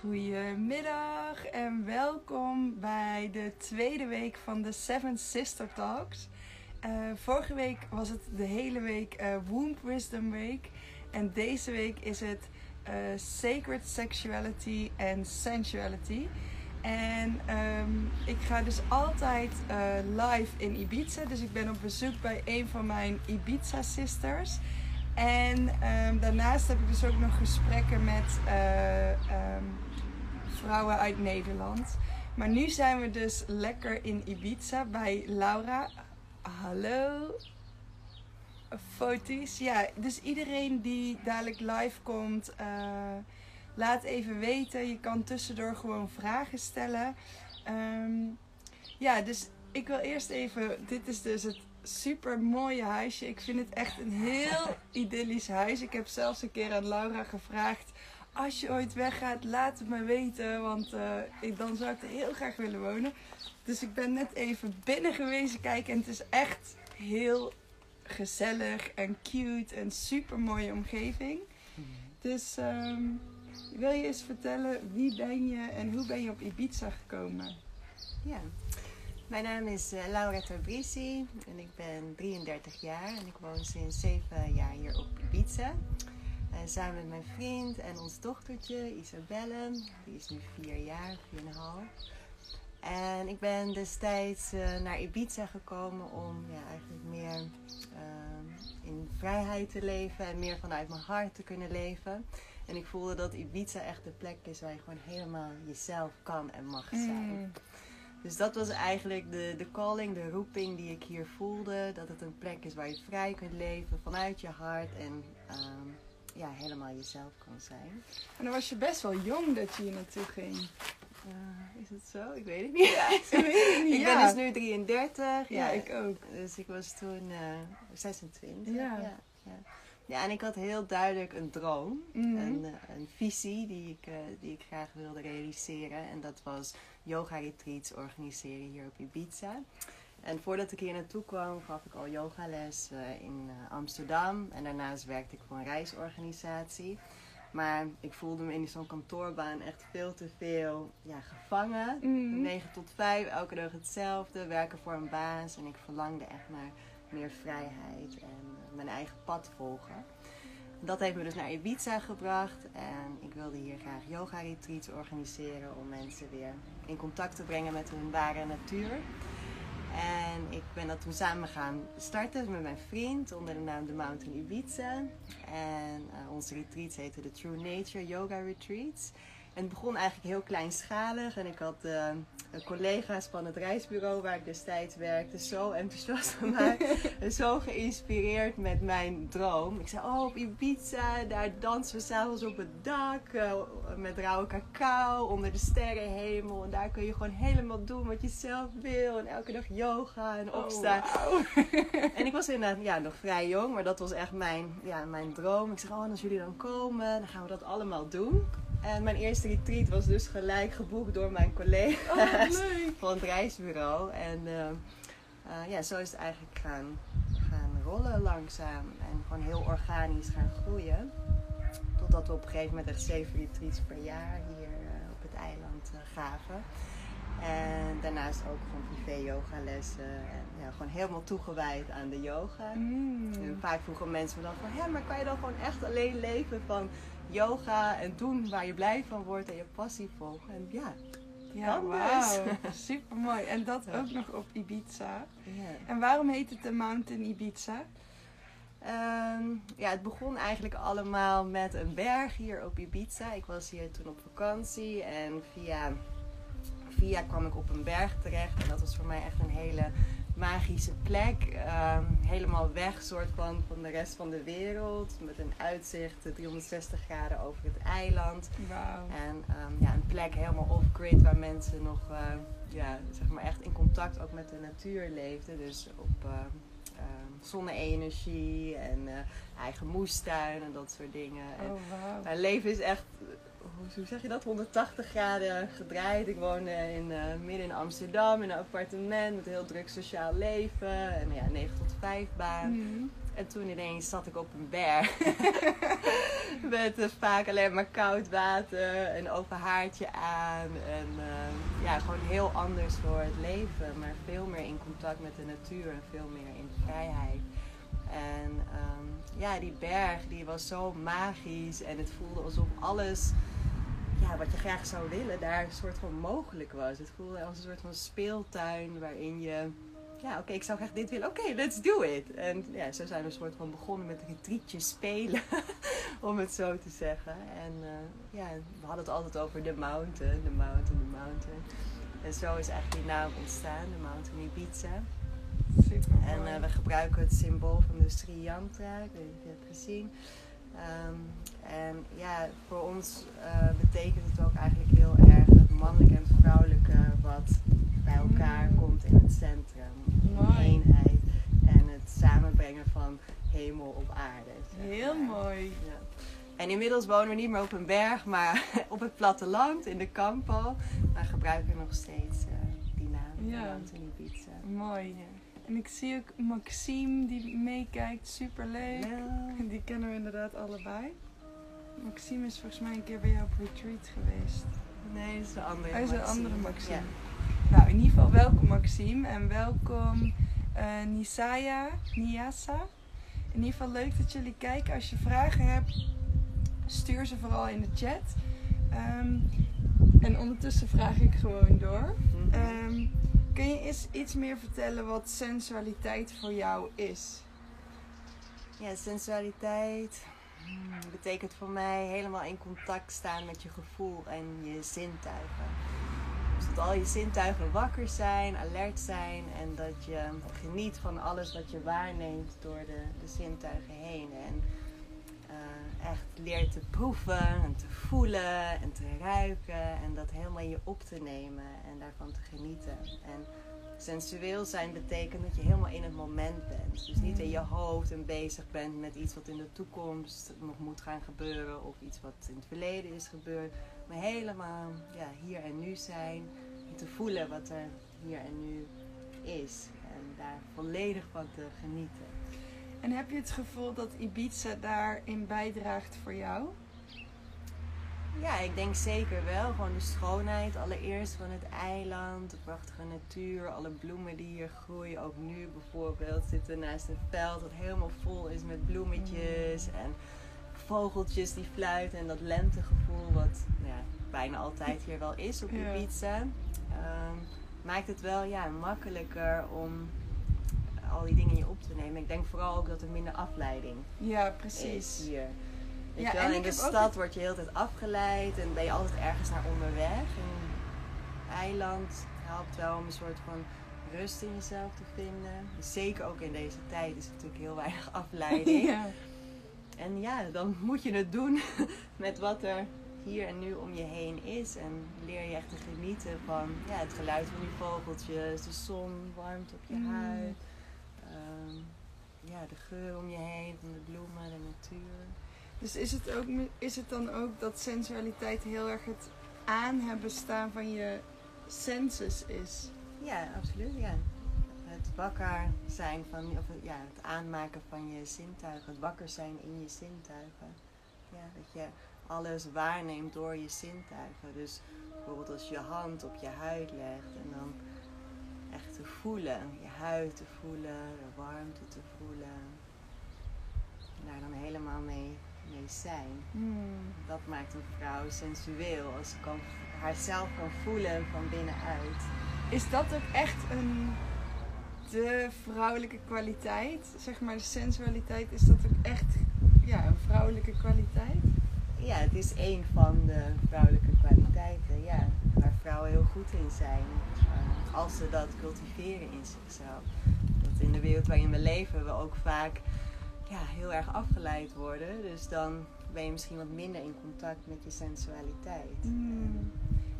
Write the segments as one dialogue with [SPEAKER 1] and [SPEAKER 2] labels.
[SPEAKER 1] Goedemiddag en welkom bij de tweede week van de Seven Sister Talks. Uh, vorige week was het de hele week uh, Womb Wisdom Week. En deze week is het uh, Sacred Sexuality and Sensuality. En um, ik ga dus altijd live in Ibiza. Dus ik ben op bezoek bij een van mijn Ibiza sisters. En um, daarnaast heb ik dus ook nog gesprekken met um, vrouwen uit Nederland. Maar nu zijn we dus lekker in Ibiza bij Laura. Hallo. Foto's. Ja, dus iedereen die dadelijk live komt, uh, laat even weten. Je kan tussendoor gewoon vragen stellen. Um, ja, dus ik wil eerst even. Dit is dus het super mooie huisje. Ik vind het echt een heel idyllisch huis. Ik heb zelfs een keer aan Laura gevraagd als je ooit weggaat, laat het me weten. Want uh, ik, dan zou ik er heel graag willen wonen. Dus ik ben net even binnen geweest kijken. En het is echt heel gezellig en cute en super mooie omgeving. Dus um, wil je eens vertellen wie ben je en hoe ben je op Ibiza gekomen?
[SPEAKER 2] Ja, mijn naam is uh, Laura Tabrisi en ik ben 33 jaar en ik woon sinds 7 jaar hier op Ibiza. Uh, samen met mijn vriend en ons dochtertje Isabelle. Die is nu vier jaar, vier en een half. En ik ben destijds uh, naar Ibiza gekomen om ja, eigenlijk meer uh, in vrijheid te leven en meer vanuit mijn hart te kunnen leven. En ik voelde dat Ibiza echt de plek is waar je gewoon helemaal jezelf kan en mag zijn. Mm. Dus dat was eigenlijk de, de calling, de roeping die ik hier voelde. Dat het een plek is waar je vrij kunt leven vanuit je hart en um, ja, helemaal jezelf kan zijn.
[SPEAKER 1] En dan was je best wel jong dat je hier naartoe ging.
[SPEAKER 2] Uh, is het zo? Ik weet het niet.
[SPEAKER 1] Ja, ik weet het niet.
[SPEAKER 2] ik
[SPEAKER 1] ja.
[SPEAKER 2] ben dus nu 33. Ja,
[SPEAKER 1] ja, ik ook.
[SPEAKER 2] Dus ik was toen uh, 26.
[SPEAKER 1] Ja.
[SPEAKER 2] ja. Ja, ja. en ik had heel duidelijk een droom,
[SPEAKER 1] mm -hmm.
[SPEAKER 2] een, een, visie die ik, uh, die ik graag wilde realiseren. En dat was yoga retreats organiseren hier op Ibiza. En voordat ik hier naartoe kwam, gaf ik al yogales uh, in uh, Amsterdam. En daarnaast werkte ik voor een reisorganisatie. Maar ik voelde me in zo'n kantoorbaan echt veel te veel ja, gevangen.
[SPEAKER 1] Mm.
[SPEAKER 2] 9 tot 5, elke dag hetzelfde. Werken voor een baas. En ik verlangde echt naar meer vrijheid en uh, mijn eigen pad volgen. Dat heeft me dus naar Ibiza gebracht. En ik wilde hier graag yoga retreats organiseren. Om mensen weer in contact te brengen met hun ware natuur. En ik ben dat toen samen gaan starten met mijn vriend onder de naam The Mountain Ibiza. En uh, onze retreats heten de True Nature Yoga Retreats. En het begon eigenlijk heel kleinschalig. En ik had uh, collega's van het reisbureau waar ik destijds werkte zo enthousiast gemaakt. en zo geïnspireerd met mijn droom. Ik zei, oh op Ibiza, daar dansen we s'avonds op het dak. Uh, met rauwe cacao onder de sterrenhemel. En daar kun je gewoon helemaal doen wat je zelf wil. En elke dag yoga en opstaan.
[SPEAKER 1] Oh, wow.
[SPEAKER 2] en ik was inderdaad ja, nog vrij jong. Maar dat was echt mijn, ja, mijn droom. Ik zei, oh en als jullie dan komen, dan gaan we dat allemaal doen. En mijn eerste retreat was dus gelijk geboekt door mijn collega's
[SPEAKER 1] oh,
[SPEAKER 2] van het reisbureau. En uh, uh, ja, zo is het eigenlijk gaan, gaan rollen langzaam. En gewoon heel organisch gaan groeien. Totdat we op een gegeven moment echt zeven retreats per jaar hier uh, op het eiland gaven. En daarnaast ook gewoon privé yogalessen. En ja, gewoon helemaal toegewijd aan de yoga.
[SPEAKER 1] Mm.
[SPEAKER 2] En vaak vroegen mensen me dan van... Hé, maar kan je dan gewoon echt alleen leven van yoga en doen waar je blij van wordt en je passie volgen. En ja,
[SPEAKER 1] ja, wauw. Super mooi. En dat ja. ook nog op Ibiza.
[SPEAKER 2] Ja.
[SPEAKER 1] En waarom heet het de Mountain Ibiza?
[SPEAKER 2] Um, ja, het begon eigenlijk allemaal met een berg hier op Ibiza. Ik was hier toen op vakantie en via, via kwam ik op een berg terecht. En dat was voor mij echt een hele magische plek. Um, helemaal weg soort van, van de rest van de wereld. Met een uitzicht 360 graden over het eiland.
[SPEAKER 1] Wow.
[SPEAKER 2] En um, ja, een plek helemaal off-grid waar mensen nog uh, ja, zeg maar echt in contact ook met de natuur leefden. Dus op uh, uh, zonne-energie en uh, eigen moestuin en dat soort dingen.
[SPEAKER 1] Oh, wow.
[SPEAKER 2] En leven is echt hoe zeg je dat, 180 graden gedraaid. Ik woon uh, in, uh, midden in Amsterdam in een appartement met een heel druk sociaal leven. En ja, 9 tot 5 baan.
[SPEAKER 1] Mm.
[SPEAKER 2] En toen ineens zat ik op een berg. Met uh, vaak alleen maar koud water, een open haartje aan. En uh, ja, gewoon heel anders voor het leven. Maar veel meer in contact met de natuur en veel meer in vrijheid. En um, ja, die berg die was zo magisch. En het voelde alsof alles ja, wat je graag zou willen daar een soort van mogelijk was. Het voelde als een soort van speeltuin waarin je ja, oké, ik zou graag dit willen. Oké, let's do it. En ja, zo zijn we een soort van begonnen met retreatjes spelen, om het zo te zeggen. En uh, ja, we hadden het altijd over de mountain, de mountain, de mountain. En zo is eigenlijk die naam ontstaan, de Mountain Ibiza.
[SPEAKER 1] Super
[SPEAKER 2] en uh, we gebruiken het symbool van de Sri Yantra, ik weet niet of je het hebt gezien. Um, en ja, voor ons uh, betekent het ook eigenlijk heel erg het mannelijke en het vrouwelijke wat bij elkaar
[SPEAKER 1] Mm.
[SPEAKER 2] komt in het centrum.
[SPEAKER 1] Mooi.
[SPEAKER 2] Eenheid en het samenbrengen van hemel op aarde. zeg
[SPEAKER 1] Heel mooi.
[SPEAKER 2] Ja. En inmiddels wonen we niet meer op een berg, maar op het platteland, in de Campo. Maar gebruiken we nog steeds eh, die naam,
[SPEAKER 1] Ja. Mooi.
[SPEAKER 2] Ja.
[SPEAKER 1] En ik zie ook Maxime die meekijkt. Super leuk.
[SPEAKER 2] Ja.
[SPEAKER 1] Die kennen we inderdaad allebei. Maxime is volgens mij een keer bij jou op retreat geweest.
[SPEAKER 2] Nee, dat is de andere
[SPEAKER 1] Hij is een andere Maxime.
[SPEAKER 2] Ja.
[SPEAKER 1] Nou, in ieder geval welkom Maxime en welkom eh, Nisaya, Niasa. In ieder geval leuk dat jullie kijken. Als je vragen hebt, stuur ze vooral in de chat. Ehm, en ondertussen vraag ik gewoon door.
[SPEAKER 2] Mhm.
[SPEAKER 1] Kun je eens iets meer vertellen wat sensualiteit voor jou is?
[SPEAKER 2] Ja, sensualiteit hmm, betekent voor mij helemaal in contact staan met je gevoel en je zintuigen. Dus dat al je zintuigen wakker zijn, alert zijn en dat je geniet van alles wat je waarneemt door de, de zintuigen heen. En eh, echt leert te proeven en te voelen en te ruiken en dat helemaal in je op te nemen en daarvan te genieten. En sensueel zijn betekent dat je helemaal in het moment bent. Dus niet in je hoofd en bezig bent met iets wat in de toekomst nog moet gaan gebeuren of iets wat in het verleden is gebeurd. Maar helemaal ja, hier en nu zijn en te voelen wat er hier en nu is. En daar volledig van te genieten.
[SPEAKER 1] En heb je het gevoel dat Ibiza daarin bijdraagt voor jou?
[SPEAKER 2] Ja, ik denk zeker wel. Gewoon de schoonheid allereerst van het eiland. De prachtige natuur. Alle bloemen die hier groeien. Ook nu bijvoorbeeld zitten we naast een veld dat helemaal vol is met bloemetjes. En vogeltjes die fluiten. En dat lentegevoel wat ja, bijna altijd hier wel is op
[SPEAKER 1] Ja.
[SPEAKER 2] Ibiza. Ehm, maakt het wel ja, makkelijker om al die dingen in je op te nemen. Ik denk vooral ook dat er minder afleiding
[SPEAKER 1] Ja,
[SPEAKER 2] is
[SPEAKER 1] precies.
[SPEAKER 2] hier. Weet
[SPEAKER 1] Ja,
[SPEAKER 2] je wel,
[SPEAKER 1] en
[SPEAKER 2] in de
[SPEAKER 1] ook
[SPEAKER 2] stad word je heel tijd afgeleid en ben je altijd ergens naar onderweg. En eiland helpt wel om een soort van rust in jezelf te vinden. Dus zeker ook in deze tijd is er natuurlijk heel weinig afleiding.
[SPEAKER 1] Ja.
[SPEAKER 2] En ja, dan moet je het doen met wat er hier en nu om je heen is. En leer je echt te genieten van ja, het geluid van die vogeltjes, de zon, warmte op je
[SPEAKER 1] Mm.
[SPEAKER 2] huid. Ja, de geur om je heen van de bloemen, de natuur.
[SPEAKER 1] Dus is het, ook, is het dan ook dat sensualiteit heel erg het aan hebben staan van je senses is?
[SPEAKER 2] Ja, absoluut. Ja. Het wakker zijn van, of het- ja, het aanmaken van je zintuigen, het wakker zijn in je zintuigen. Ja, dat je alles waarneemt door je zintuigen. Dus bijvoorbeeld als je je hand op je huid legt en dan echt te voelen, je huid te voelen, de warmte te voelen. En daar dan helemaal mee, mee zijn.
[SPEAKER 1] Hmm.
[SPEAKER 2] Dat maakt een vrouw sensueel als ze kan, haarzelf kan voelen van binnenuit.
[SPEAKER 1] Is dat ook echt een de vrouwelijke kwaliteit? Zeg maar de sensualiteit, is dat ook echt ja, een vrouwelijke kwaliteit?
[SPEAKER 2] Ja, het is een van de vrouwelijke kwaliteiten, ja, waar vrouwen heel goed in zijn. Als ze dat cultiveren in zichzelf. Dat in de wereld waarin we leven we ook vaak ja, heel erg afgeleid worden. Dus dan ben je misschien wat minder in contact met je sensualiteit.
[SPEAKER 1] Hmm.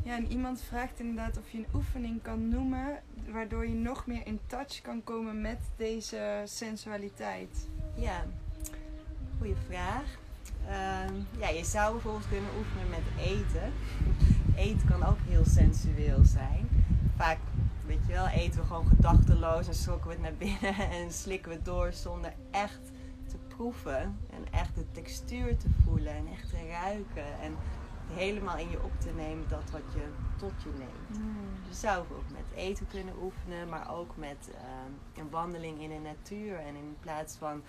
[SPEAKER 1] Ja, en iemand vraagt inderdaad of je een oefening kan noemen waardoor je nog meer in touch kan komen met deze sensualiteit.
[SPEAKER 2] Ja, goede vraag. Ehm, ja, je zou bijvoorbeeld kunnen oefenen met eten. Eten kan ook heel sensueel zijn. Vaak, weet je wel, eten we gewoon gedachteloos en schrokken we het naar binnen en slikken we het door zonder echt proeven en echt de textuur te voelen en echt te ruiken en helemaal in je op te nemen dat wat je tot je neemt.
[SPEAKER 1] Mm.
[SPEAKER 2] Je zou ook met eten kunnen oefenen, maar ook met ehm, een wandeling in de natuur. En in plaats van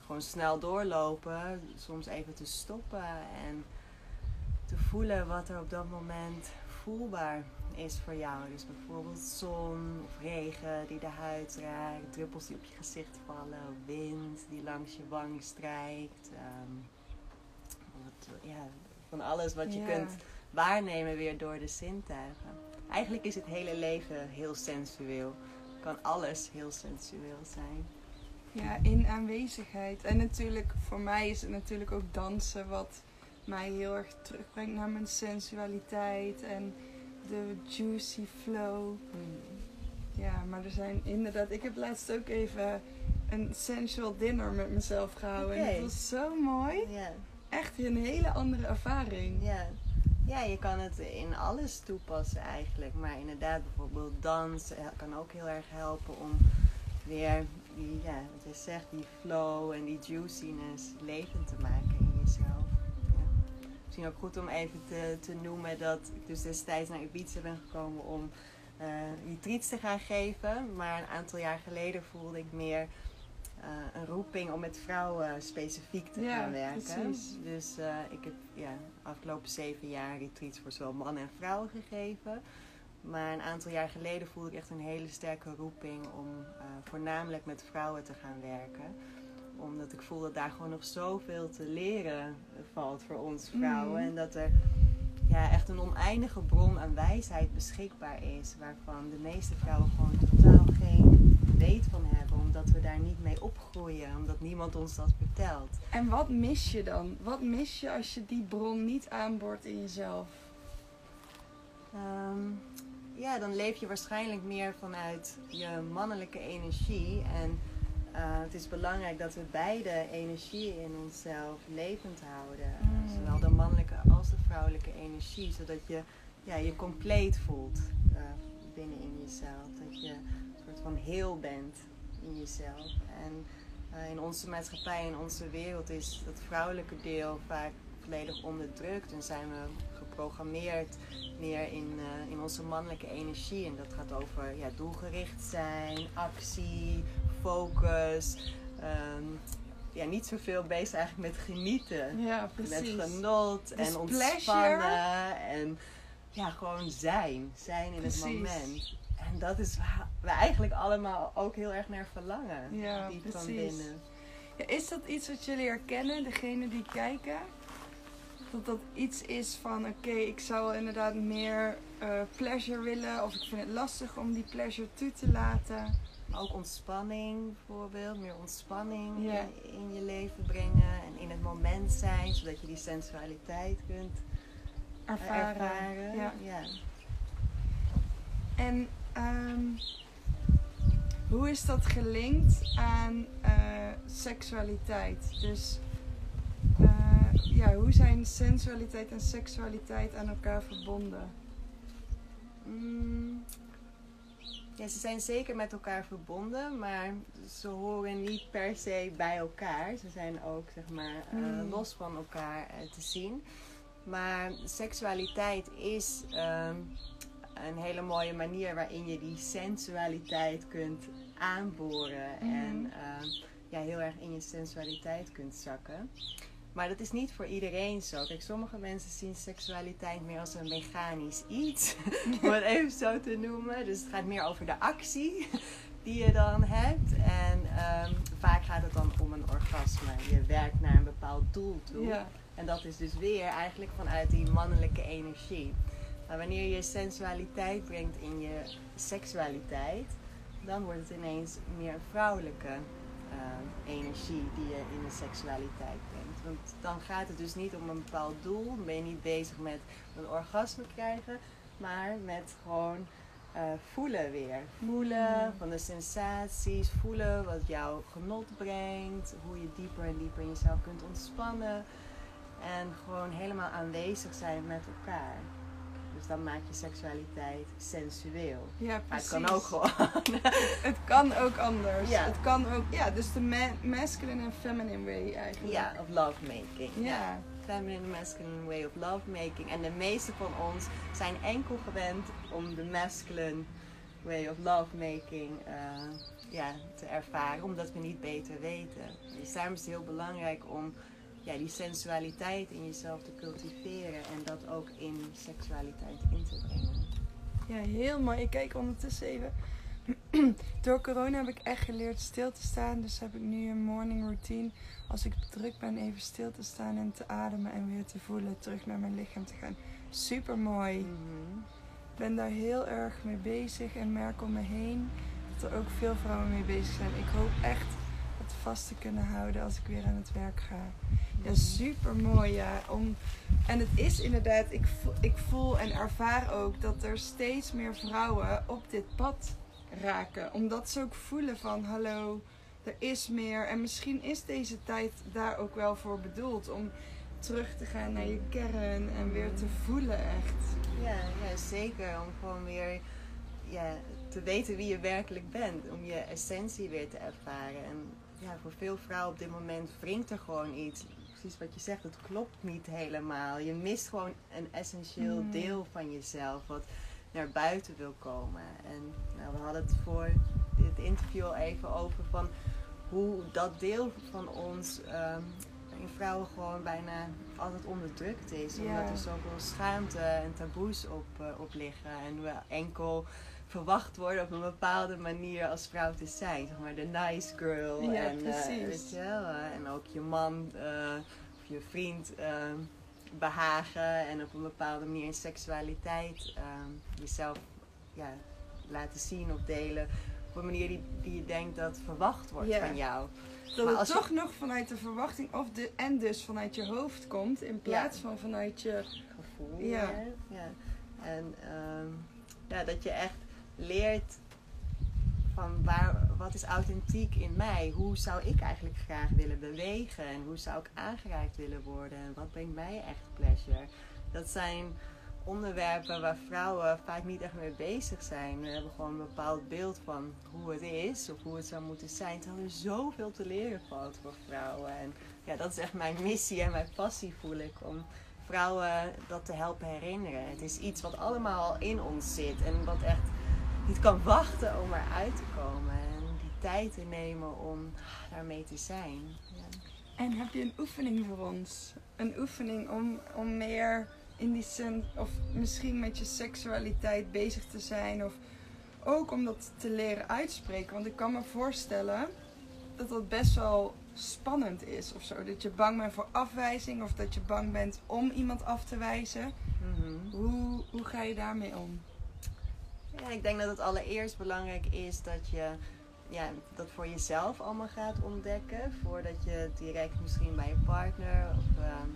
[SPEAKER 2] gewoon snel doorlopen, soms even te stoppen en te voelen wat er op dat moment voelbaar is voor jou. Dus bijvoorbeeld zon of regen die de huid raakt, druppels die op je gezicht vallen, wind die langs je wang strijkt. ehm, wat, ja, van alles wat je
[SPEAKER 1] Ja.
[SPEAKER 2] kunt waarnemen weer door de zintuigen. Eigenlijk is het hele leven heel sensueel. Kan alles heel sensueel zijn.
[SPEAKER 1] Ja, in aanwezigheid. En natuurlijk, voor mij is het natuurlijk ook dansen wat mij heel erg terugbrengt naar mijn sensualiteit en de juicy flow. Ja, maar er zijn inderdaad. Ik heb laatst ook even een sensual dinner met mezelf gehouden. En het was zo mooi.
[SPEAKER 2] Ja,
[SPEAKER 1] Echt een hele andere ervaring.
[SPEAKER 2] ja. ja, je kan het in alles toepassen eigenlijk. Maar inderdaad, bijvoorbeeld dans kan ook heel erg helpen om weer die, ja, wat je zegt, die flow en die juiciness levend te maken. Misschien ook goed om even te, te noemen dat ik dus destijds naar Ibiza ben gekomen om eh retreats te gaan geven. Maar een aantal jaar geleden voelde ik meer eh, een roeping om met vrouwen specifiek te
[SPEAKER 1] Ja,
[SPEAKER 2] gaan werken.
[SPEAKER 1] precies.
[SPEAKER 2] Dus eh, ik heb ja, de afgelopen zeven jaar retreats voor zowel mannen en vrouwen gegeven. Maar een aantal jaar geleden voelde ik echt een hele sterke roeping om voornamelijk met vrouwen te gaan werken. Omdat ik voel dat daar gewoon nog zoveel te leren valt voor ons vrouwen.
[SPEAKER 1] Mhm.
[SPEAKER 2] En dat er ja, echt een oneindige bron aan wijsheid beschikbaar is. Waarvan de meeste vrouwen gewoon totaal geen weet van hebben. Omdat we daar niet mee opgroeien. Omdat niemand ons dat vertelt.
[SPEAKER 1] En wat mis je dan? Wat mis je als je die bron niet aanboort in jezelf?
[SPEAKER 2] Ehm, ja, dan leef je waarschijnlijk meer vanuit je mannelijke energie. En het is belangrijk dat we beide energieën in onszelf levend houden.
[SPEAKER 1] Mm.
[SPEAKER 2] Zowel de mannelijke als de vrouwelijke energie. Zodat je ja, je compleet voelt eh, binnenin jezelf. Dat je een soort van heel bent in jezelf. En eh, in onze maatschappij, in onze wereld is dat vrouwelijke deel vaak volledig onderdrukt. En zijn we geprogrammeerd meer in, eh, in onze mannelijke energie. En dat gaat over ja, doelgericht zijn, actie, focus. Ehm, ja, niet zoveel bezig eigenlijk met genieten.
[SPEAKER 1] Ja, precies.
[SPEAKER 2] Met genot
[SPEAKER 1] Dus
[SPEAKER 2] en
[SPEAKER 1] pleasure.
[SPEAKER 2] ontspannen. En ja, gewoon zijn. Zijn in
[SPEAKER 1] Precies.
[SPEAKER 2] het moment. En dat is waar we eigenlijk allemaal ook heel erg naar verlangen.
[SPEAKER 1] Ja,
[SPEAKER 2] diep van
[SPEAKER 1] precies.
[SPEAKER 2] binnen.
[SPEAKER 1] Ja, is dat iets wat jullie herkennen, degene die kijken? Dat dat iets is van, oké, ik zou inderdaad meer eh, pleasure willen. Of ik vind het lastig om die pleasure toe te laten.
[SPEAKER 2] Maar ook ontspanning bijvoorbeeld. Meer ontspanning
[SPEAKER 1] Ja.
[SPEAKER 2] in, in je leven brengen. En in het moment zijn. Zodat je die sensualiteit kunt eh,
[SPEAKER 1] Ervaren.
[SPEAKER 2] ervaren.
[SPEAKER 1] Ja.
[SPEAKER 2] ja.
[SPEAKER 1] En ehm, hoe is dat gelinkt aan eh, seksualiteit? Dus eh, ja, hoe zijn sensualiteit en seksualiteit aan elkaar verbonden?
[SPEAKER 2] Mm, ja, ze zijn zeker met elkaar verbonden, maar ze horen niet per se bij elkaar. Ze zijn ook zeg maar eh,
[SPEAKER 1] Hmm.
[SPEAKER 2] los van elkaar eh, te zien. Maar seksualiteit is ehm, een hele mooie manier waarin je die sensualiteit kunt aanboren en ehm, ja, heel erg in je sensualiteit kunt zakken. Maar dat is niet voor iedereen zo. Kijk, sommige mensen zien seksualiteit meer als een mechanisch iets. om het even zo te noemen. Dus het gaat meer over de actie die je dan hebt. En ehm, vaak gaat het dan om een orgasme. Je werkt naar een bepaald doel toe.
[SPEAKER 1] Ja,
[SPEAKER 2] En dat is dus weer eigenlijk vanuit die mannelijke energie. Maar wanneer je sensualiteit brengt in je seksualiteit, dan wordt het ineens meer vrouwelijke eh, energie die je in de seksualiteit brengt. Want dan gaat het dus niet om een bepaald doel, dan ben je niet bezig met een orgasme krijgen, maar met gewoon eh, voelen weer. Voelen
[SPEAKER 1] Mm.
[SPEAKER 2] van de sensaties, voelen wat jou genot brengt, hoe je dieper en dieper in jezelf kunt ontspannen. En gewoon helemaal aanwezig zijn met elkaar. Dus dan maak je seksualiteit sensueel.
[SPEAKER 1] Ja,
[SPEAKER 2] Maar
[SPEAKER 1] precies.
[SPEAKER 2] het kan ook gewoon.
[SPEAKER 1] Het kan ook anders.
[SPEAKER 2] Ja.
[SPEAKER 1] Het kan ook, ja, dus de ma- masculine en feminine way eigenlijk.
[SPEAKER 2] ja, of lovemaking.
[SPEAKER 1] Ja.
[SPEAKER 2] Feminine and masculine way of lovemaking. En de meeste van ons zijn enkel gewend om de masculine way of lovemaking eh, ja, te ervaren, omdat we niet beter weten. Dus daarom is het heel belangrijk om ja, die sensualiteit in jezelf te cultiveren en dat ook in seksualiteit in te brengen.
[SPEAKER 1] Ja, heel mooi. Ik kijk ondertussen even. Door corona heb ik echt geleerd stil te staan. Dus heb ik nu een morning routine. Als ik druk ben, even stil te staan en te ademen en weer te voelen. Terug naar mijn lichaam te gaan. Super mooi.
[SPEAKER 2] Mhm.
[SPEAKER 1] Ik ben daar heel erg mee bezig en merk om me heen dat er ook veel vrouwen mee bezig zijn. Ik hoop echt vast te kunnen houden als ik weer aan het werk ga. Ja, super mooi. Ja. Om, en het is inderdaad, ik voel, ik voel en ervaar ook dat er steeds meer vrouwen op dit pad raken. Omdat ze ook voelen van hallo, er is meer. En misschien is deze tijd daar ook wel voor bedoeld. Om terug te gaan naar je kern en weer te voelen echt.
[SPEAKER 2] Ja, ja, zeker. Om gewoon weer ja, te weten wie je werkelijk bent. Om je essentie weer te ervaren. En ja, voor veel vrouwen op dit moment wringt er gewoon iets. Precies wat je zegt, het klopt niet helemaal. Je mist gewoon een essentieel
[SPEAKER 1] Mm.
[SPEAKER 2] deel van jezelf wat naar buiten wil komen. En nou, we hadden het voor dit interview al even over van hoe dat deel van ons ehm, in vrouwen gewoon bijna altijd onderdrukt is. Omdat er zoveel schaamte en taboes op, eh, op liggen. En we enkel verwacht worden op een bepaalde manier als vrouw te zijn. Zeg maar de nice girl.
[SPEAKER 1] Ja,
[SPEAKER 2] en, eh,
[SPEAKER 1] precies.
[SPEAKER 2] weet je wel, eh, en ook je man eh, of je vriend eh, behagen. En op een bepaalde manier in seksualiteit jezelf ja, laten zien of delen. Op een manier die, die je denkt dat verwacht wordt van jou.
[SPEAKER 1] Dat
[SPEAKER 2] Maar
[SPEAKER 1] het
[SPEAKER 2] je-
[SPEAKER 1] toch nog vanuit de verwachting of de, en dus vanuit je hoofd komt. In plaats van vanuit je...
[SPEAKER 2] gevoel.
[SPEAKER 1] Ja.
[SPEAKER 2] ja. En ehm, ja, dat je echt leert van waar, wat is authentiek in mij? Hoe zou ik eigenlijk graag willen bewegen? En hoe zou ik aangeraakt willen worden? En wat brengt mij echt pleasure? Dat zijn onderwerpen waar vrouwen vaak niet echt mee bezig zijn. We hebben gewoon een bepaald beeld van hoe het is of hoe het zou moeten zijn. Terwijl er zoveel te leren valt voor vrouwen. En ja, dat is echt mijn missie en mijn passie voel ik om vrouwen dat te helpen herinneren. Het is iets wat allemaal al in ons zit en wat echt niet kan wachten om eruit te komen. En die tijd te nemen om daarmee te zijn. Ja.
[SPEAKER 1] En heb je een oefening voor ons? Een oefening om, om meer in die zin, of misschien met je seksualiteit bezig te zijn. Of ook om dat te leren uitspreken. Want ik kan me voorstellen dat dat best wel spannend is of zo. Dat je bang bent voor afwijzing of dat je bang bent om iemand af te wijzen.
[SPEAKER 2] Mhm.
[SPEAKER 1] Hoe, hoe ga je daarmee om?
[SPEAKER 2] Ja, ik denk dat het allereerst belangrijk is dat je ja, dat voor jezelf allemaal gaat ontdekken. Voordat je direct misschien bij je partner of ehm,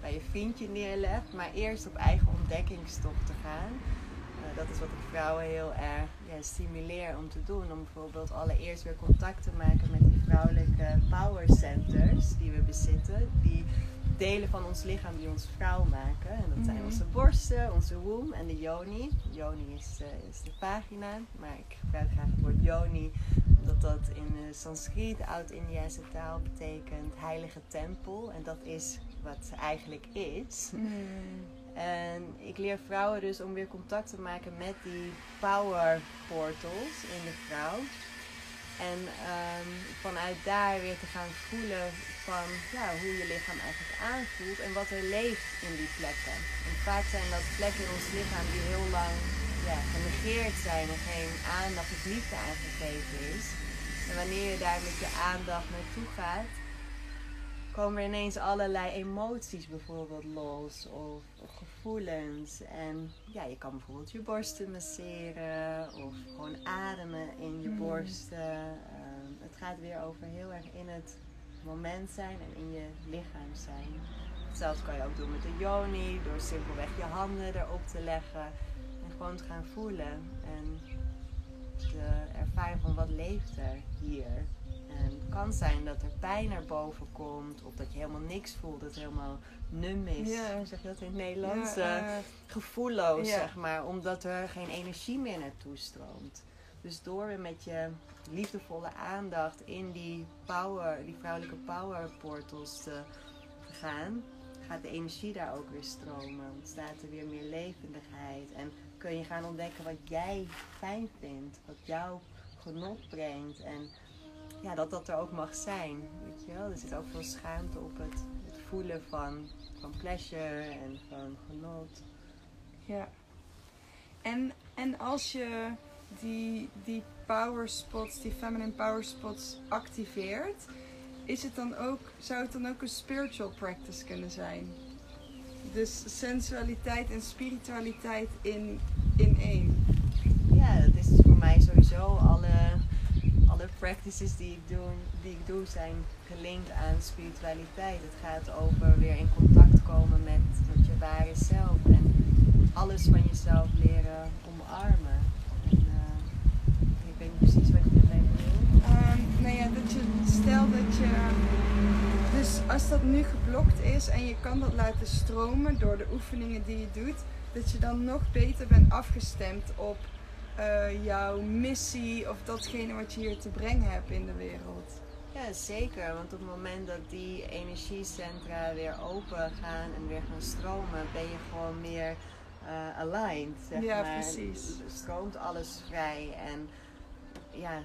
[SPEAKER 2] bij je vriendje neerlegt. Maar eerst op eigen ontdekkingstocht te gaan. Eh, dat is wat ik vrouwen heel erg ja, stimuleer om te doen. Om bijvoorbeeld allereerst weer contact te maken met die vrouwelijke power centers die we bezitten. Die delen van ons lichaam die ons vrouw maken. En dat zijn
[SPEAKER 1] Mhm.
[SPEAKER 2] onze borsten, onze womb en de yoni. Yoni is, eh, is de vagina, maar ik gebruik graag het woord yoni omdat dat in uh, Sanskriet, Oud-Indiase taal, betekent heilige tempel. En dat is wat ze eigenlijk is. En ik leer vrouwen dus om weer contact te maken met die power portals in de vrouw. En ehm, vanuit daar weer te gaan voelen van ja, hoe je lichaam eigenlijk aanvoelt en wat er leeft in die plekken. En vaak zijn dat plekken in ons lichaam die heel lang ja, genegeerd zijn en geen aandacht of liefde aangegeven is. En wanneer je daar met je aandacht naartoe gaat, komen er ineens allerlei emoties bijvoorbeeld los of, of gevoelens. En ja, je kan bijvoorbeeld je borsten masseren of gewoon ademen in je
[SPEAKER 1] Mm.
[SPEAKER 2] borsten. Ehm, het gaat weer over heel erg in het moment zijn en in je lichaam zijn. Hetzelfde kan je ook doen met de yoni, door simpelweg je handen erop te leggen en gewoon te gaan voelen. En te ervaren van wat leeft er hier. En het kan zijn dat er pijn naar boven komt, of dat je helemaal niks voelt, dat het helemaal num is.
[SPEAKER 1] Ja.
[SPEAKER 2] Hoe zeg je dat in het Nederlands?
[SPEAKER 1] Ja,
[SPEAKER 2] Eh,
[SPEAKER 1] eh,
[SPEAKER 2] gevoelloos,
[SPEAKER 1] Ja.
[SPEAKER 2] zeg maar, omdat er geen energie meer naartoe stroomt. Dus door weer met je liefdevolle aandacht in die power, die vrouwelijke power portals te, te gaan, gaat de energie daar ook weer stromen. Ontstaat er weer meer levendigheid en kun je gaan ontdekken wat jij fijn vindt, wat jou genot brengt en ja, dat dat er ook mag zijn. Weet je wel? Er zit ook veel schaamte op het, het voelen van, van pleasure en van genot.
[SPEAKER 1] Ja. En, en als je die, die power spots, die feminine power spots activeert, is het dan ook, zou het dan ook een spiritual practice kunnen zijn? Dus sensualiteit en spiritualiteit in, in één.
[SPEAKER 2] Ja, dat is voor mij sowieso alle, alle practices die ik, doe, die ik doe zijn gelinkt aan spiritualiteit. Het gaat over weer in contact komen met, je ware zelf en alles van jezelf leren omarmen. En, eh, ik weet niet precies wat je ermee bedoelt.
[SPEAKER 1] Ehm, nou ja, dat je, stel dat je, dus als dat nu geblokt is en je kan dat laten stromen door de oefeningen die je doet, dat je dan nog beter bent afgestemd op eh, jouw missie of datgene wat je hier te brengen hebt in de wereld.
[SPEAKER 2] Ja, zeker. Want op het moment dat die energiecentra weer open gaan en weer gaan stromen, ben je gewoon meer eh, aligned. Zeg
[SPEAKER 1] Ja,
[SPEAKER 2] maar.
[SPEAKER 1] precies.
[SPEAKER 2] Stroomt alles vrij en ja,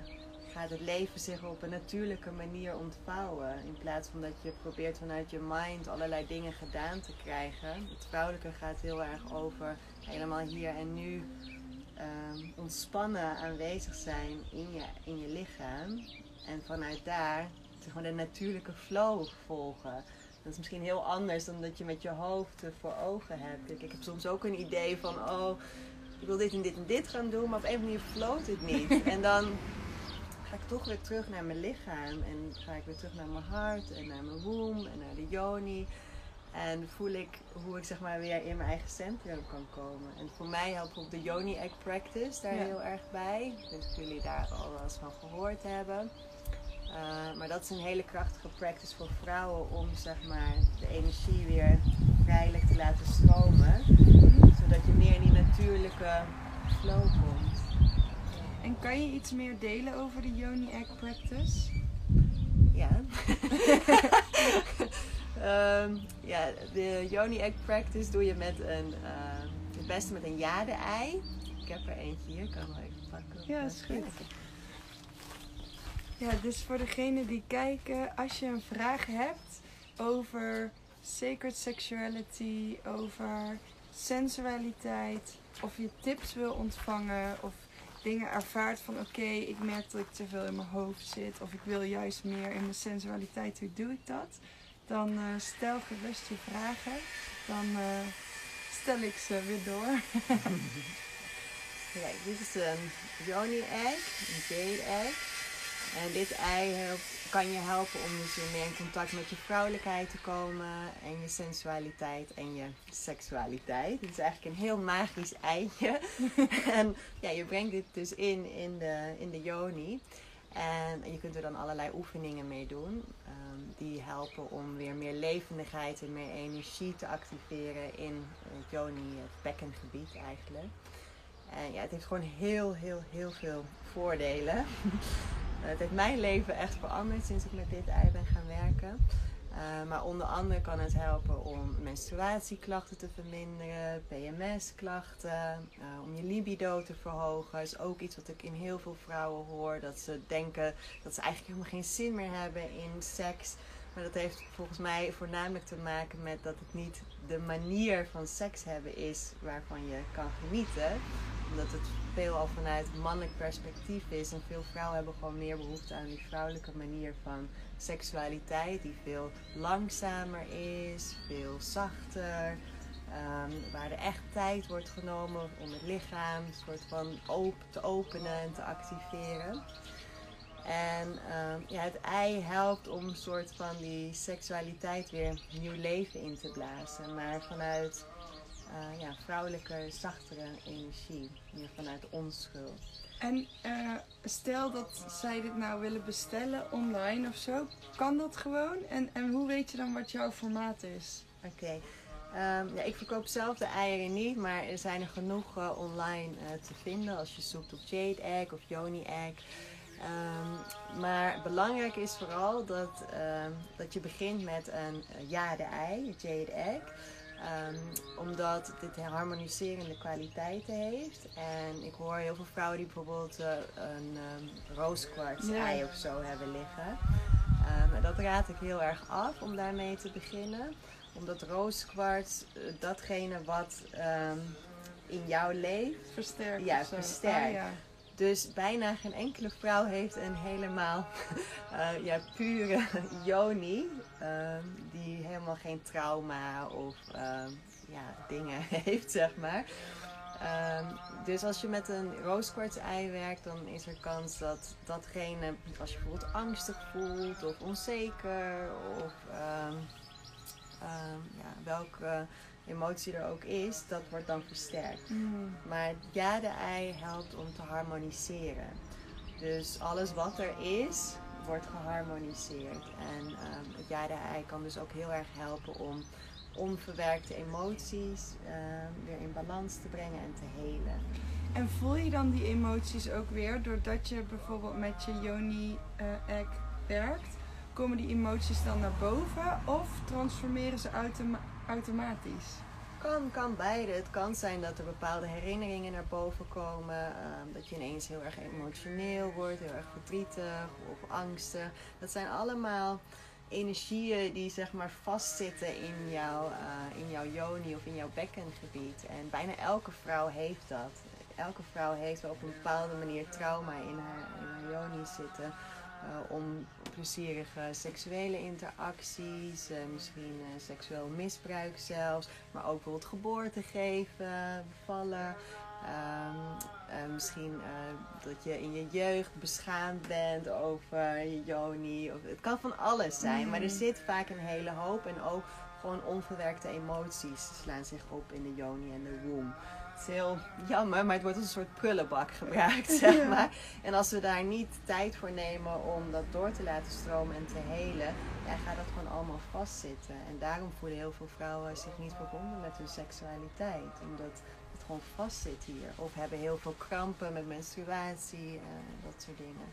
[SPEAKER 2] gaat het leven zich op een natuurlijke manier ontvouwen. In plaats van dat je probeert vanuit je mind allerlei dingen gedaan te krijgen. Het vrouwelijke gaat heel erg over helemaal hier en nu ehm, ontspannen aanwezig zijn in je, in je lichaam. En vanuit daar zeg maar, de natuurlijke flow volgen. Dat is misschien heel anders dan dat je met je hoofd voor ogen hebt. Kijk, ik heb soms ook een idee van, oh, ik wil dit en dit en dit gaan doen, maar op een of andere manier floot het niet. En dan ga ik toch weer terug naar mijn lichaam. En ga ik weer terug naar mijn hart en naar mijn womb en naar de yoni. En voel ik hoe ik zeg maar weer in mijn eigen centrum kan komen. En voor mij helpt ook de Yoni Egg Practice daar
[SPEAKER 1] Ja.
[SPEAKER 2] heel erg bij. Dus dat jullie daar al wel eens van gehoord hebben. Uh, maar dat is een hele krachtige practice voor vrouwen om zeg maar de energie weer vrijelijk te laten stromen. Zodat je meer in die natuurlijke flow komt.
[SPEAKER 1] En kan je iets meer delen over de Yoni Egg Practice?
[SPEAKER 2] Ja. Ehm, ja, de Yoni Egg Practice doe je met een, eh, het beste met een jade-ei. Ik heb er eentje hier, ik kan hem wel even pakken.
[SPEAKER 1] Ja, is goed. Ja, dus voor degenen die kijken, als je een vraag hebt over sacred sexuality, over sensualiteit, of je tips wil ontvangen, of dingen ervaart van oké, ik merk dat ik te veel in mijn hoofd zit, of ik wil juist meer in mijn sensualiteit, hoe doe ik dat? Dan eh, stel gerust je vragen, dan eh, stel ik ze weer door.
[SPEAKER 2] Kijk, dit is een Yoni Egg, een Jade Egg. En dit ei helpt, kan je helpen om dus weer meer in contact met je vrouwelijkheid te komen. En je sensualiteit en je seksualiteit. Het is eigenlijk een heel magisch eitje. en ja, je brengt dit dus in in de, in de yoni. En je kunt er dan allerlei oefeningen mee doen. ehm, die helpen om weer meer levendigheid en meer energie te activeren in het yoni, het bekkengebied eigenlijk. En ja, het heeft gewoon heel, heel, heel veel voordelen. Het heeft mijn leven echt veranderd sinds ik met dit ei ben gaan werken. Uh, maar onder andere kan het helpen om menstruatieklachten te verminderen, PMS-klachten, uh, om je libido te verhogen. Is ook iets wat ik in heel veel vrouwen hoor. Dat ze denken dat ze eigenlijk helemaal geen zin meer hebben in seks. Maar dat heeft volgens mij voornamelijk te maken met dat het niet de manier van seks hebben is waarvan je kan genieten. Omdat het veel al vanuit mannelijk perspectief is. En veel vrouwen hebben gewoon meer behoefte aan die vrouwelijke manier van seksualiteit. Die veel langzamer is, veel zachter. Um, waar er echt tijd wordt genomen om het lichaam soort van open, te openen en te activeren. En um, ja, het ei helpt om een soort van die seksualiteit weer nieuw leven in te blazen. Maar vanuit eh, ja, vrouwelijke, zachtere energie. Meer vanuit onschuld.
[SPEAKER 1] En eh, stel dat zij dit nou willen bestellen online of zo, kan dat gewoon? En, en hoe weet je dan wat jouw formaat is?
[SPEAKER 2] Oké. Ehm, ja, ik verkoop zelf de eieren niet, maar er zijn er genoeg eh, online te vinden als je zoekt op Jade Egg of Yoni Egg. Ehm, maar belangrijk is vooral dat, ehm, dat je begint met een jade-ei, een Jade Egg. omdat dit harmoniserende kwaliteiten heeft. En ik hoor heel veel vrouwen die bijvoorbeeld uh, een um, rooskwarts ei of zo hebben liggen. Um, dat raad ik heel erg af om daarmee te beginnen omdat rooskwarts uh, datgene wat in jou leeft,
[SPEAKER 1] versterkt.
[SPEAKER 2] Ja, versterkt. Oh, ja. Dus bijna geen enkele vrouw heeft een helemaal uh, ja, pure yoni. Uh, die helemaal geen trauma of ja, dingen heeft, zeg maar. Um, dus als je met een rooskwarts ei werkt, dan is er kans dat datgene, als je bijvoorbeeld angstig voelt of onzeker of ja, welke emotie er ook is, dat wordt dan versterkt. Mm. Maar het jade-ei helpt om te harmoniseren. Dus alles wat er is, wordt geharmoniseerd. En um, het jade-ei kan dus ook heel erg helpen om onverwerkte emoties um, weer in balans te brengen en te helen.
[SPEAKER 1] En voel je dan die emoties ook weer doordat je bijvoorbeeld met je Yoni-egg uh, werkt? komen die emoties dan naar boven of transformeren ze automa automatisch?
[SPEAKER 2] Kan, kan beide. Het kan zijn dat er bepaalde herinneringen naar boven komen. Ehm, dat je ineens heel erg emotioneel wordt, heel erg verdrietig of angsten. Dat zijn allemaal energieën die zeg maar vastzitten in, jouw, uh, in jouw yoni of in jouw bekkengebied. En bijna elke vrouw heeft dat. Elke vrouw heeft wel op een bepaalde manier trauma in haar, in haar yoni zitten. Uh, om plezierige seksuele interacties, uh, misschien uh, seksueel misbruik zelfs, maar ook bijvoorbeeld geboorte geven, bevallen. Um, misschien dat je in je jeugd beschaamd bent over je joni. Of, het kan van alles zijn, maar er mm. zit vaak een hele hoop en ook gewoon onverwerkte emoties slaan zich op in de joni en de womb is heel jammer, maar het wordt als een soort prullenbak gebruikt, zeg maar. En als we daar niet tijd voor nemen om dat door te laten stromen en te helen, ja, gaat dat gewoon allemaal vastzitten. En daarom voelen heel veel vrouwen zich niet verbonden met hun seksualiteit, omdat het gewoon vastzit hier. Of hebben heel veel krampen met menstruatie en dat soort dingen.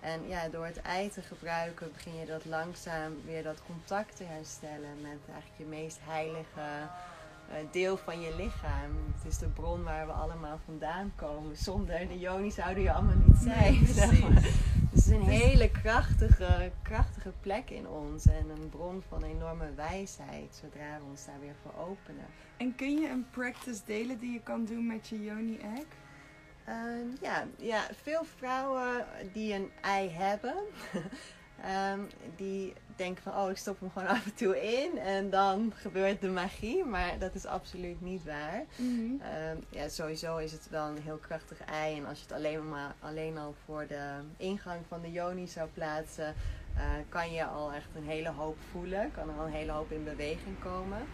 [SPEAKER 2] En ja, door het ei te gebruiken begin je dat langzaam weer dat contact te herstellen met eigenlijk je meest heilige deel van je lichaam. Het is de bron waar we allemaal vandaan komen. Zonder de Joni zouden je allemaal niet zijn. Nee, zeg maar. het is een hele krachtige, krachtige plek in ons en een bron van enorme wijsheid zodra we ons daar weer voor openen.
[SPEAKER 1] En kun je een practice delen die je kan doen met je Yoni egg?
[SPEAKER 2] Uh, ja, ja, veel vrouwen die een ei hebben, um, die denken van, oh, ik stop hem gewoon af en toe in en dan gebeurt de magie. Maar dat is absoluut niet waar. Mm ja, sowieso is het wel een heel krachtig ei. En als je het alleen, maar, alleen al voor de ingang van de yoni zou plaatsen, uh, kan je al echt een hele hoop voelen. Kan er al een hele hoop in beweging komen.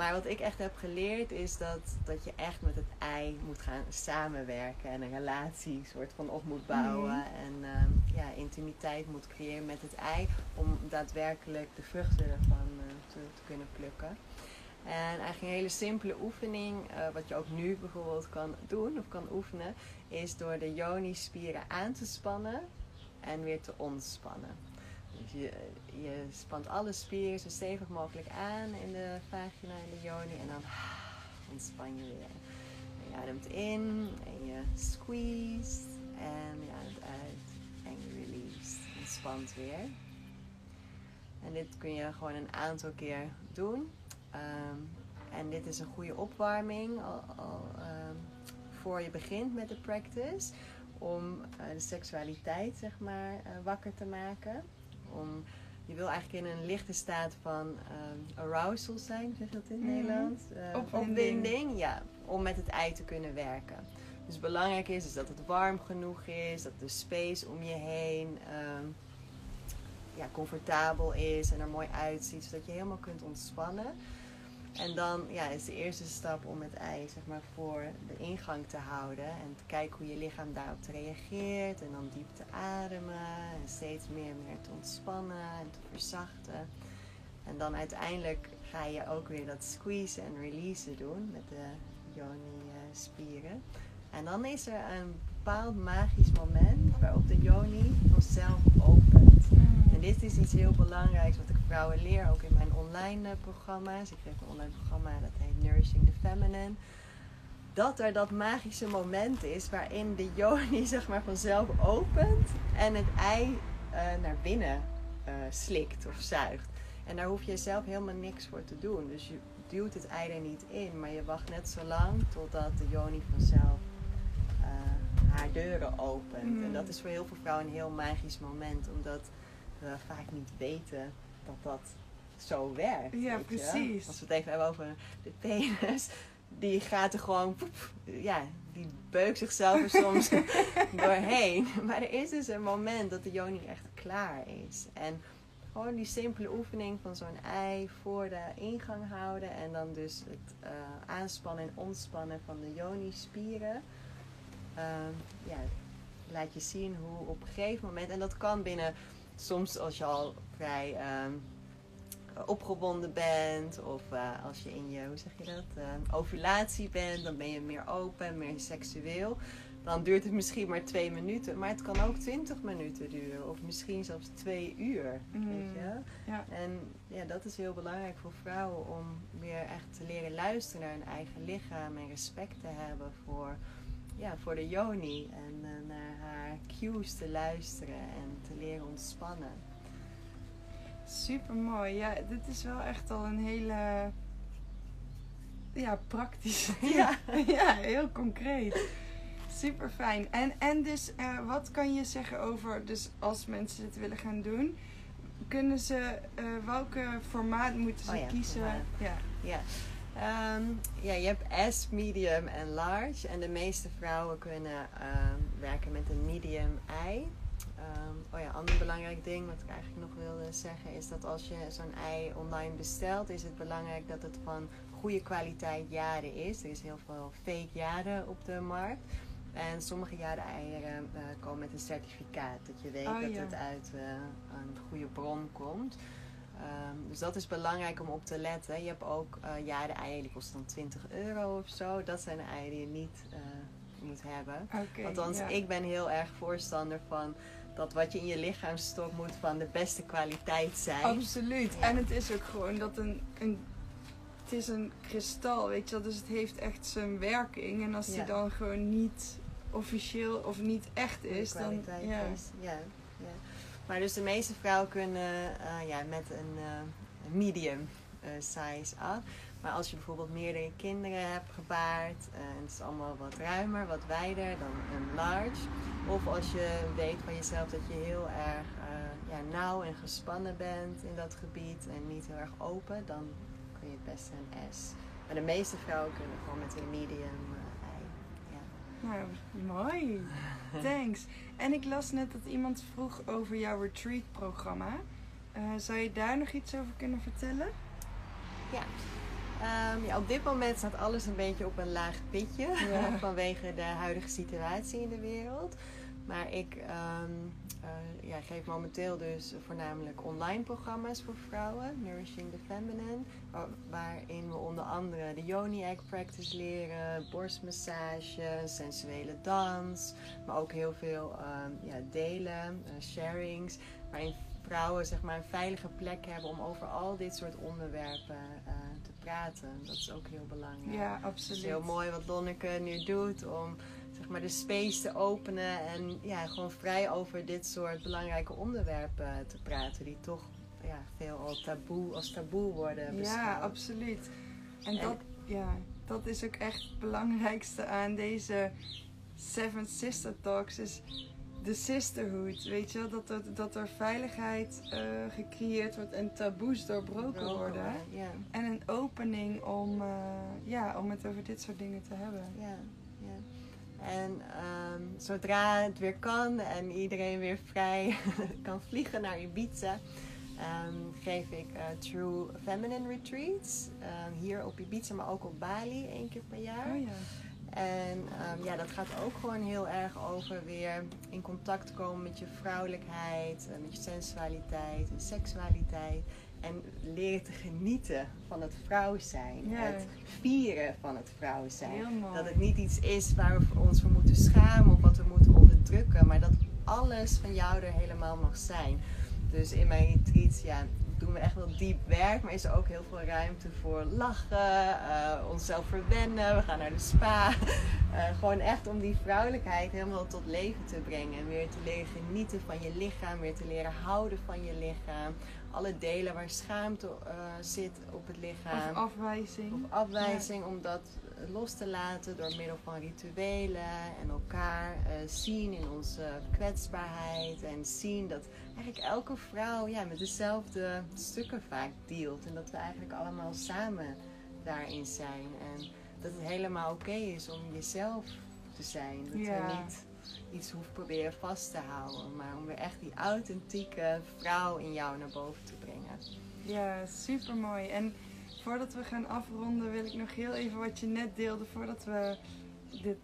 [SPEAKER 2] Maar wat ik echt heb geleerd is dat, dat je echt met het ei moet gaan samenwerken en een relatie soort van op moet bouwen. Mhm. En uh, ja, intimiteit moet creëren met het ei om daadwerkelijk de vruchten ervan uh, te, te, kunnen plukken. En eigenlijk een hele simpele oefening, uh, wat je ook nu bijvoorbeeld kan doen of kan oefenen, is door de yoni-spieren aan te spannen en weer te ontspannen. Dus je, je spant alle spieren zo stevig mogelijk aan in de vagina en de yoni en dan ontspan je weer. je ademt in en je squeeze en je ademt uit en je release. Ontspant weer. En dit kun je gewoon een aantal keer doen. Um, en dit is een goede opwarming al, um, voor je begint met de practice. Om uh, de seksualiteit zeg maar uh, wakker te maken. Om je wil eigenlijk in een lichte staat van um, arousal zijn, zeg je dat in mm Nederlands?
[SPEAKER 1] Uh, opwinding.
[SPEAKER 2] ja, om met het ei te kunnen werken. Dus belangrijk is, is dat het warm genoeg is, dat de space om je heen um, ja, comfortabel is en er mooi uitziet, zodat je helemaal kunt ontspannen. En dan ja, is de eerste stap om het ei zeg maar, voor de ingang te houden. En te kijken hoe je lichaam daarop reageert. En dan diep te ademen. En steeds meer en meer te ontspannen en te verzachten. En dan uiteindelijk ga je ook weer dat squeeze en release doen met de yoni-spieren. En dan is er een bepaald magisch moment waarop de yoni vanzelf opent. En dit is iets heel belangrijks wat ik vrouwen leer, ook in mijn online eh, programma's. Ik geef een online programma dat heet Nourishing the Feminine. Dat er dat magische moment is waarin de yoni zeg maar vanzelf opent en het ei eh, naar binnen eh, slikt of zuigt. En daar hoef je zelf helemaal niks voor te doen. Dus je duwt het ei er niet in, maar je wacht net zo lang totdat de yoni vanzelf haar deuren opent.
[SPEAKER 1] Mm.
[SPEAKER 2] En dat is voor heel veel vrouwen een heel magisch moment, omdat we vaak niet weten dat dat zo werkt.
[SPEAKER 1] Ja,
[SPEAKER 2] je.
[SPEAKER 1] precies.
[SPEAKER 2] Als we het even hebben over de penis, die gaat er gewoon, poep, ja, die beukt zichzelf er soms doorheen. Maar er is dus een moment dat de yoni echt klaar is. En gewoon die simpele oefening van zo'n ei voor de ingang houden. En dan dus het eh, aanspannen en ontspannen van de yoni-spieren. Ehm, ja, laat je zien hoe op een gegeven moment... En dat kan binnen, soms als je al vrij ehm, opgewonden bent. Of eh, als je in je, hoe zeg je dat, eh, ovulatie bent. Dan ben je meer open, meer seksueel. Dan duurt het misschien maar twee minuten. Maar het kan ook twintig minuten duren. Of misschien zelfs twee uur.
[SPEAKER 1] Mm.
[SPEAKER 2] Weet je?
[SPEAKER 1] Ja.
[SPEAKER 2] En ja, dat is heel belangrijk voor vrouwen om weer echt te leren luisteren naar hun eigen lichaam en respect te hebben voor, ja, voor de yoni en eh, naar haar cues te luisteren en te leren ontspannen.
[SPEAKER 1] Super mooi. Ja, dit is wel echt al een hele. Ja, praktische.
[SPEAKER 2] Ja.
[SPEAKER 1] ja, heel concreet. Super fijn. En, en dus, eh, wat kan je zeggen over, dus als mensen dit willen gaan doen, kunnen ze, eh, welke formaat moeten ze
[SPEAKER 2] Oh ja,
[SPEAKER 1] kiezen?
[SPEAKER 2] formaat.
[SPEAKER 1] Ja.
[SPEAKER 2] Ja. Ehm, ja, je hebt S, medium en large. En de meeste vrouwen kunnen ehm, werken met een medium ei. Ehm, oh ja, ander belangrijk ding wat ik eigenlijk nog wilde zeggen is dat als je zo'n ei online bestelt, is het belangrijk dat het van goede kwaliteit jade is. Er is heel veel fake jade op de markt. En sommige jade eieren eh, komen met een certificaat. Dat je weet
[SPEAKER 1] Oh,
[SPEAKER 2] dat
[SPEAKER 1] ja.
[SPEAKER 2] het uit eh, een goede bron komt. Ehm, dus dat is belangrijk om op te letten. Je hebt ook eh jade eieren die kosten dan 20 euro of zo. Dat zijn de eieren die je niet eh, moet hebben.
[SPEAKER 1] Oké.
[SPEAKER 2] Althans,
[SPEAKER 1] ja.
[SPEAKER 2] ik ben heel erg voorstander van dat wat je in je lichaam stopt moet van de beste kwaliteit zijn.
[SPEAKER 1] Absoluut.
[SPEAKER 2] Ja.
[SPEAKER 1] En het is ook gewoon dat een, een. Het is een kristal, weet je wel. Dus het heeft echt zijn werking. En als die
[SPEAKER 2] Ja.
[SPEAKER 1] dan gewoon niet officieel of niet echt is, dan. Ja.
[SPEAKER 2] is. Ja, ja. Maar dus de meeste vrouwen kunnen eh, ja, met een eh, medium eh, size af. Maar als je bijvoorbeeld meerdere kinderen hebt gebaard en het is allemaal wat ruimer, wat wijder dan een large. Of als je weet van jezelf dat je heel erg ja, nauw en gespannen bent in dat gebied en niet heel erg open, dan kun je het beste een S. Maar de meeste vrouwen kunnen gewoon met een medium ei. Ja.
[SPEAKER 1] Nou, mooi. Thanks. En ik las net dat iemand vroeg over jouw retreat-programma. Eh, zou je daar nog iets over kunnen vertellen?
[SPEAKER 2] Ja. Ehm, ja, op dit moment staat alles een beetje op een laag pitje
[SPEAKER 1] Ja.
[SPEAKER 2] vanwege de huidige situatie in de wereld. Maar ik ehm, eh, ja, geef momenteel dus voornamelijk online programma's voor vrouwen, Nourishing the Feminine, wa- waarin we onder andere de Yoni Egg Practice leren, borstmassage, sensuele dans, maar ook heel veel ehm, ja, delen, eh, sharings, waarin vrouwen zeg maar, een veilige plek hebben om over al dit soort onderwerpen eh, te praten. Dat is ook heel belangrijk.
[SPEAKER 1] Ja,
[SPEAKER 2] Het
[SPEAKER 1] absoluut.
[SPEAKER 2] is heel mooi wat Lonneke nu doet om zeg maar, de space te openen en ja, gewoon vrij over dit soort belangrijke onderwerpen te praten, die toch ja, veel al taboe, als taboe worden beschouwd.
[SPEAKER 1] Ja, absoluut. En
[SPEAKER 2] En-
[SPEAKER 1] dat, ja, dat is ook echt het belangrijkste aan deze Seven Sister Talks. Is de sisterhood, weet je wel? Dat er, dat er veiligheid eh, gecreëerd wordt en taboes doorbroken worden.
[SPEAKER 2] Ja,
[SPEAKER 1] En een opening om, eh, ja, om het over dit soort dingen te hebben.
[SPEAKER 2] ja. En ehm, zodra het weer kan en iedereen weer vrij kan vliegen naar Ibiza, ehm, geef ik eh, True Feminine Retreats. ehm, hier op Ibiza, maar ook op Bali één keer per jaar.
[SPEAKER 1] Oh ja.
[SPEAKER 2] En ja, dat gaat ook gewoon heel erg over weer in contact komen met je vrouwelijkheid, eh, met je sensualiteit en seksualiteit. En leren te genieten van het vrouw zijn.
[SPEAKER 1] Ja.
[SPEAKER 2] Het vieren van het vrouw zijn. Dat het niet iets is waar we voor ons voor moeten schamen of wat we moeten onderdrukken. Maar dat alles van jou er helemaal mag zijn. Dus in mijn retreats ja, doen we echt wel diep werk. Maar is er ook heel veel ruimte voor lachen, eh, onszelf verwennen. We gaan naar de spa. Eh, gewoon echt om die vrouwelijkheid helemaal tot leven te brengen. En weer te leren genieten van je lichaam. Weer te leren houden van je lichaam. Alle delen waar schaamte eh, zit op het lichaam
[SPEAKER 1] Of afwijzing.
[SPEAKER 2] of afwijzing om dat los te laten door middel van rituelen en elkaar eh, zien in onze kwetsbaarheid en zien dat eigenlijk elke vrouw ja, met dezelfde stukken vaak dealt en dat we eigenlijk allemaal samen daarin zijn en dat het helemaal oké is om jezelf te zijn. Dat
[SPEAKER 1] Ja.
[SPEAKER 2] we niet iets hoeven proberen vast te houden, maar om weer echt die authentieke vrouw in jou naar boven te brengen.
[SPEAKER 1] Ja, super mooi. En voordat we gaan afronden, wil ik nog heel even wat je net deelde voordat we dit,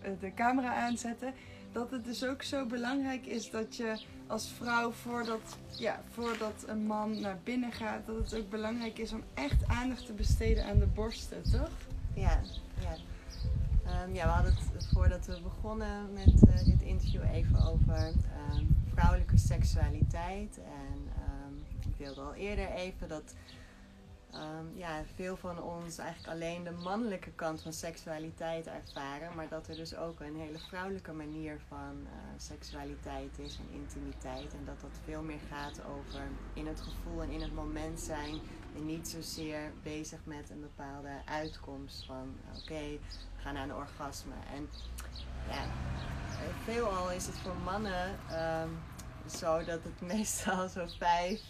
[SPEAKER 1] eh, de camera aanzetten. Dat het dus ook zo belangrijk is dat je als vrouw, voordat, ja, voordat een man naar binnen gaat, dat het ook belangrijk is om echt aandacht te besteden aan de borsten, toch?
[SPEAKER 2] Ja, ja. Ehm, ja, we hadden het voordat we begonnen met eh, dit interview even over ehm, vrouwelijke seksualiteit. En ehm, ik deelde al eerder even dat ehm, ja, veel van ons eigenlijk alleen de mannelijke kant van seksualiteit ervaren. Maar dat er dus ook een hele vrouwelijke manier van eh, seksualiteit is en intimiteit. En dat dat veel meer gaat over in het gevoel en in het moment zijn. En niet zozeer bezig met een bepaalde uitkomst van oké, we gaan naar een orgasme. En ja, eh, veelal is het voor mannen ehm, zo dat het meestal zo vijf,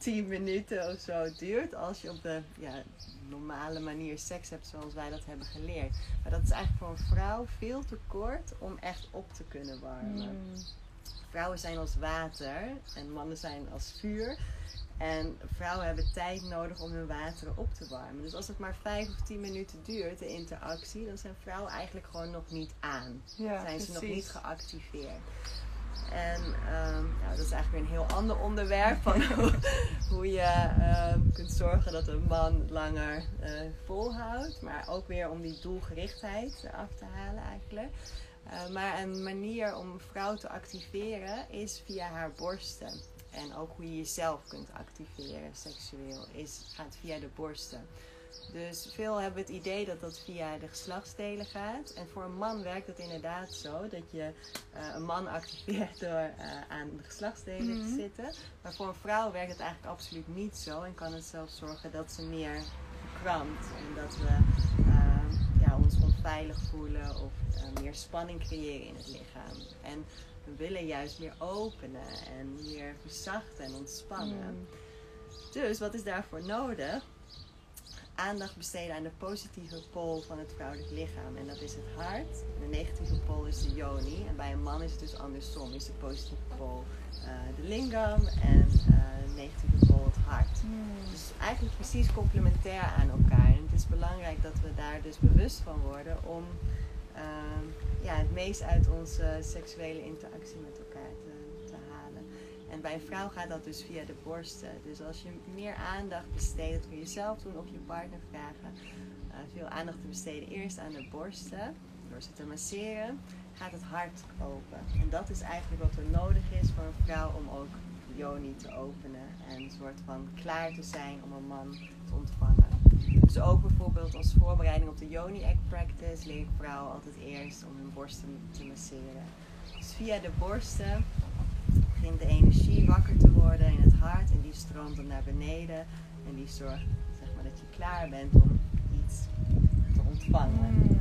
[SPEAKER 2] tien minuten of zo duurt als je op de ja, normale manier seks hebt zoals wij dat hebben geleerd. Maar dat is eigenlijk voor een vrouw veel te kort om echt op te kunnen warmen
[SPEAKER 1] Mm.
[SPEAKER 2] vrouwen zijn als water en mannen zijn als vuur. En vrouwen hebben tijd nodig om hun wateren op te warmen. Dus als het maar vijf of tien minuten duurt, de interactie, dan zijn vrouwen eigenlijk gewoon nog niet aan.
[SPEAKER 1] Ja,
[SPEAKER 2] zijn ze nog niet geactiveerd. En ehm, dat is eigenlijk weer een heel ander onderwerp van hoe, hoe je ehm, kunt zorgen dat een man langer eh, volhoudt. Maar ook weer om die doelgerichtheid af te halen eigenlijk. Eh, maar een manier om een vrouw te activeren is via haar borsten. En ook hoe je jezelf kunt activeren seksueel is, gaat via de borsten. Dus veel hebben het idee dat dat via de geslachtsdelen gaat. En voor een man werkt het inderdaad zo dat je eh, een man activeert door eh, aan de geslachtsdelen
[SPEAKER 1] Mhm.
[SPEAKER 2] te zitten. Maar voor een vrouw werkt het eigenlijk absoluut niet zo. En kan het zelfs zorgen dat ze meer verkrampt. En dat we eh, ja, ons onveilig voelen of meer spanning creëren in het lichaam. En we willen juist meer openen en meer verzachten en ontspannen.
[SPEAKER 1] Mm.
[SPEAKER 2] Dus wat is daarvoor nodig? Aandacht besteden aan de positieve pool van het vrouwelijk lichaam. En dat is het hart. De negatieve pool is de yoni. En bij een man is het dus andersom. Is de positieve pool eh, de lingam en eh, de negatieve pool het hart.
[SPEAKER 1] Mm.
[SPEAKER 2] Dus eigenlijk precies complementair aan elkaar. En het is belangrijk dat we daar dus bewust van worden om ehm, ja, het meest uit onze seksuele interactie met En bij een vrouw gaat dat dus via de borsten. Dus als je meer aandacht besteedt, kun je zelf doen of je partner vragen, eh, veel aandacht te besteden eerst aan de borsten, door ze te masseren, gaat het hart open. En dat is eigenlijk wat er nodig is voor een vrouw om ook yoni te openen en een soort van klaar te zijn om een man te ontvangen. Dus ook bijvoorbeeld als voorbereiding op de Yoni Egg Practice leer ik vrouwen altijd eerst om hun borsten te masseren. Dus via de borsten begint de energie wakker te worden in het hart en die stroomt dan naar beneden en die zorgt zeg maar, dat je klaar bent om iets te ontvangen.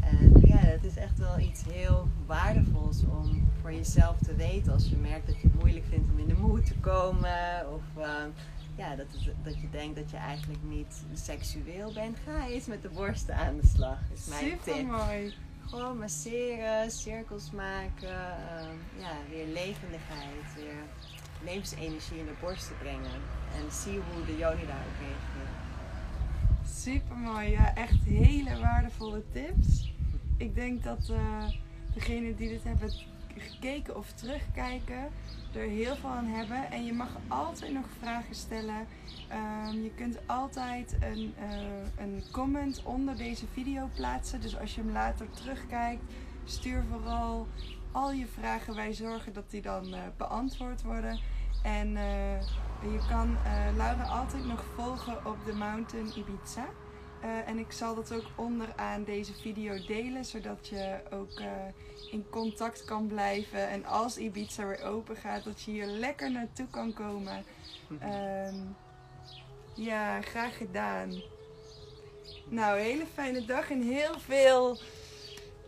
[SPEAKER 2] En ja, het is echt wel iets heel waardevols om voor jezelf te weten als je merkt dat je het moeilijk vindt om in de moed te komen. Of eh, ja, dat, het- dat je denkt dat je eigenlijk niet seksueel bent. Ga eens met de borsten aan de slag, is mijn
[SPEAKER 1] Super mooi.
[SPEAKER 2] Gewoon masseren, cirkels maken, eh, ja, weer levendigheid, weer levensenergie in de borst te brengen. En zie hoe de Joni daarop reageert.
[SPEAKER 1] Super mooi, ja, echt hele waardevolle tips. Ik denk dat uh, degenen die dit hebben gekeken of terugkijken, er heel veel aan hebben. En je mag altijd nog vragen stellen. Um, je kunt altijd een, uh, een comment onder deze video plaatsen. Dus als je hem later terugkijkt, stuur vooral al je vragen. Wij zorgen dat die dan uh, beantwoord worden. En uh, je kan Laura altijd nog volgen op de Mountain Ibiza. Uh, en ik zal dat ook onderaan deze video delen, zodat je ook uh, in contact kan blijven. En als Ibiza weer open gaat, dat je hier lekker naartoe kan komen. Um, ja, graag gedaan. Nou, hele fijne dag en heel veel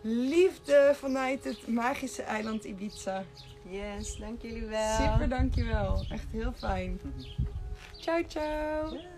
[SPEAKER 1] liefde vanuit het magische eiland Ibiza.
[SPEAKER 2] Yes, dank jullie wel.
[SPEAKER 1] Super, dankjewel. Echt heel fijn. Ciao, ciao.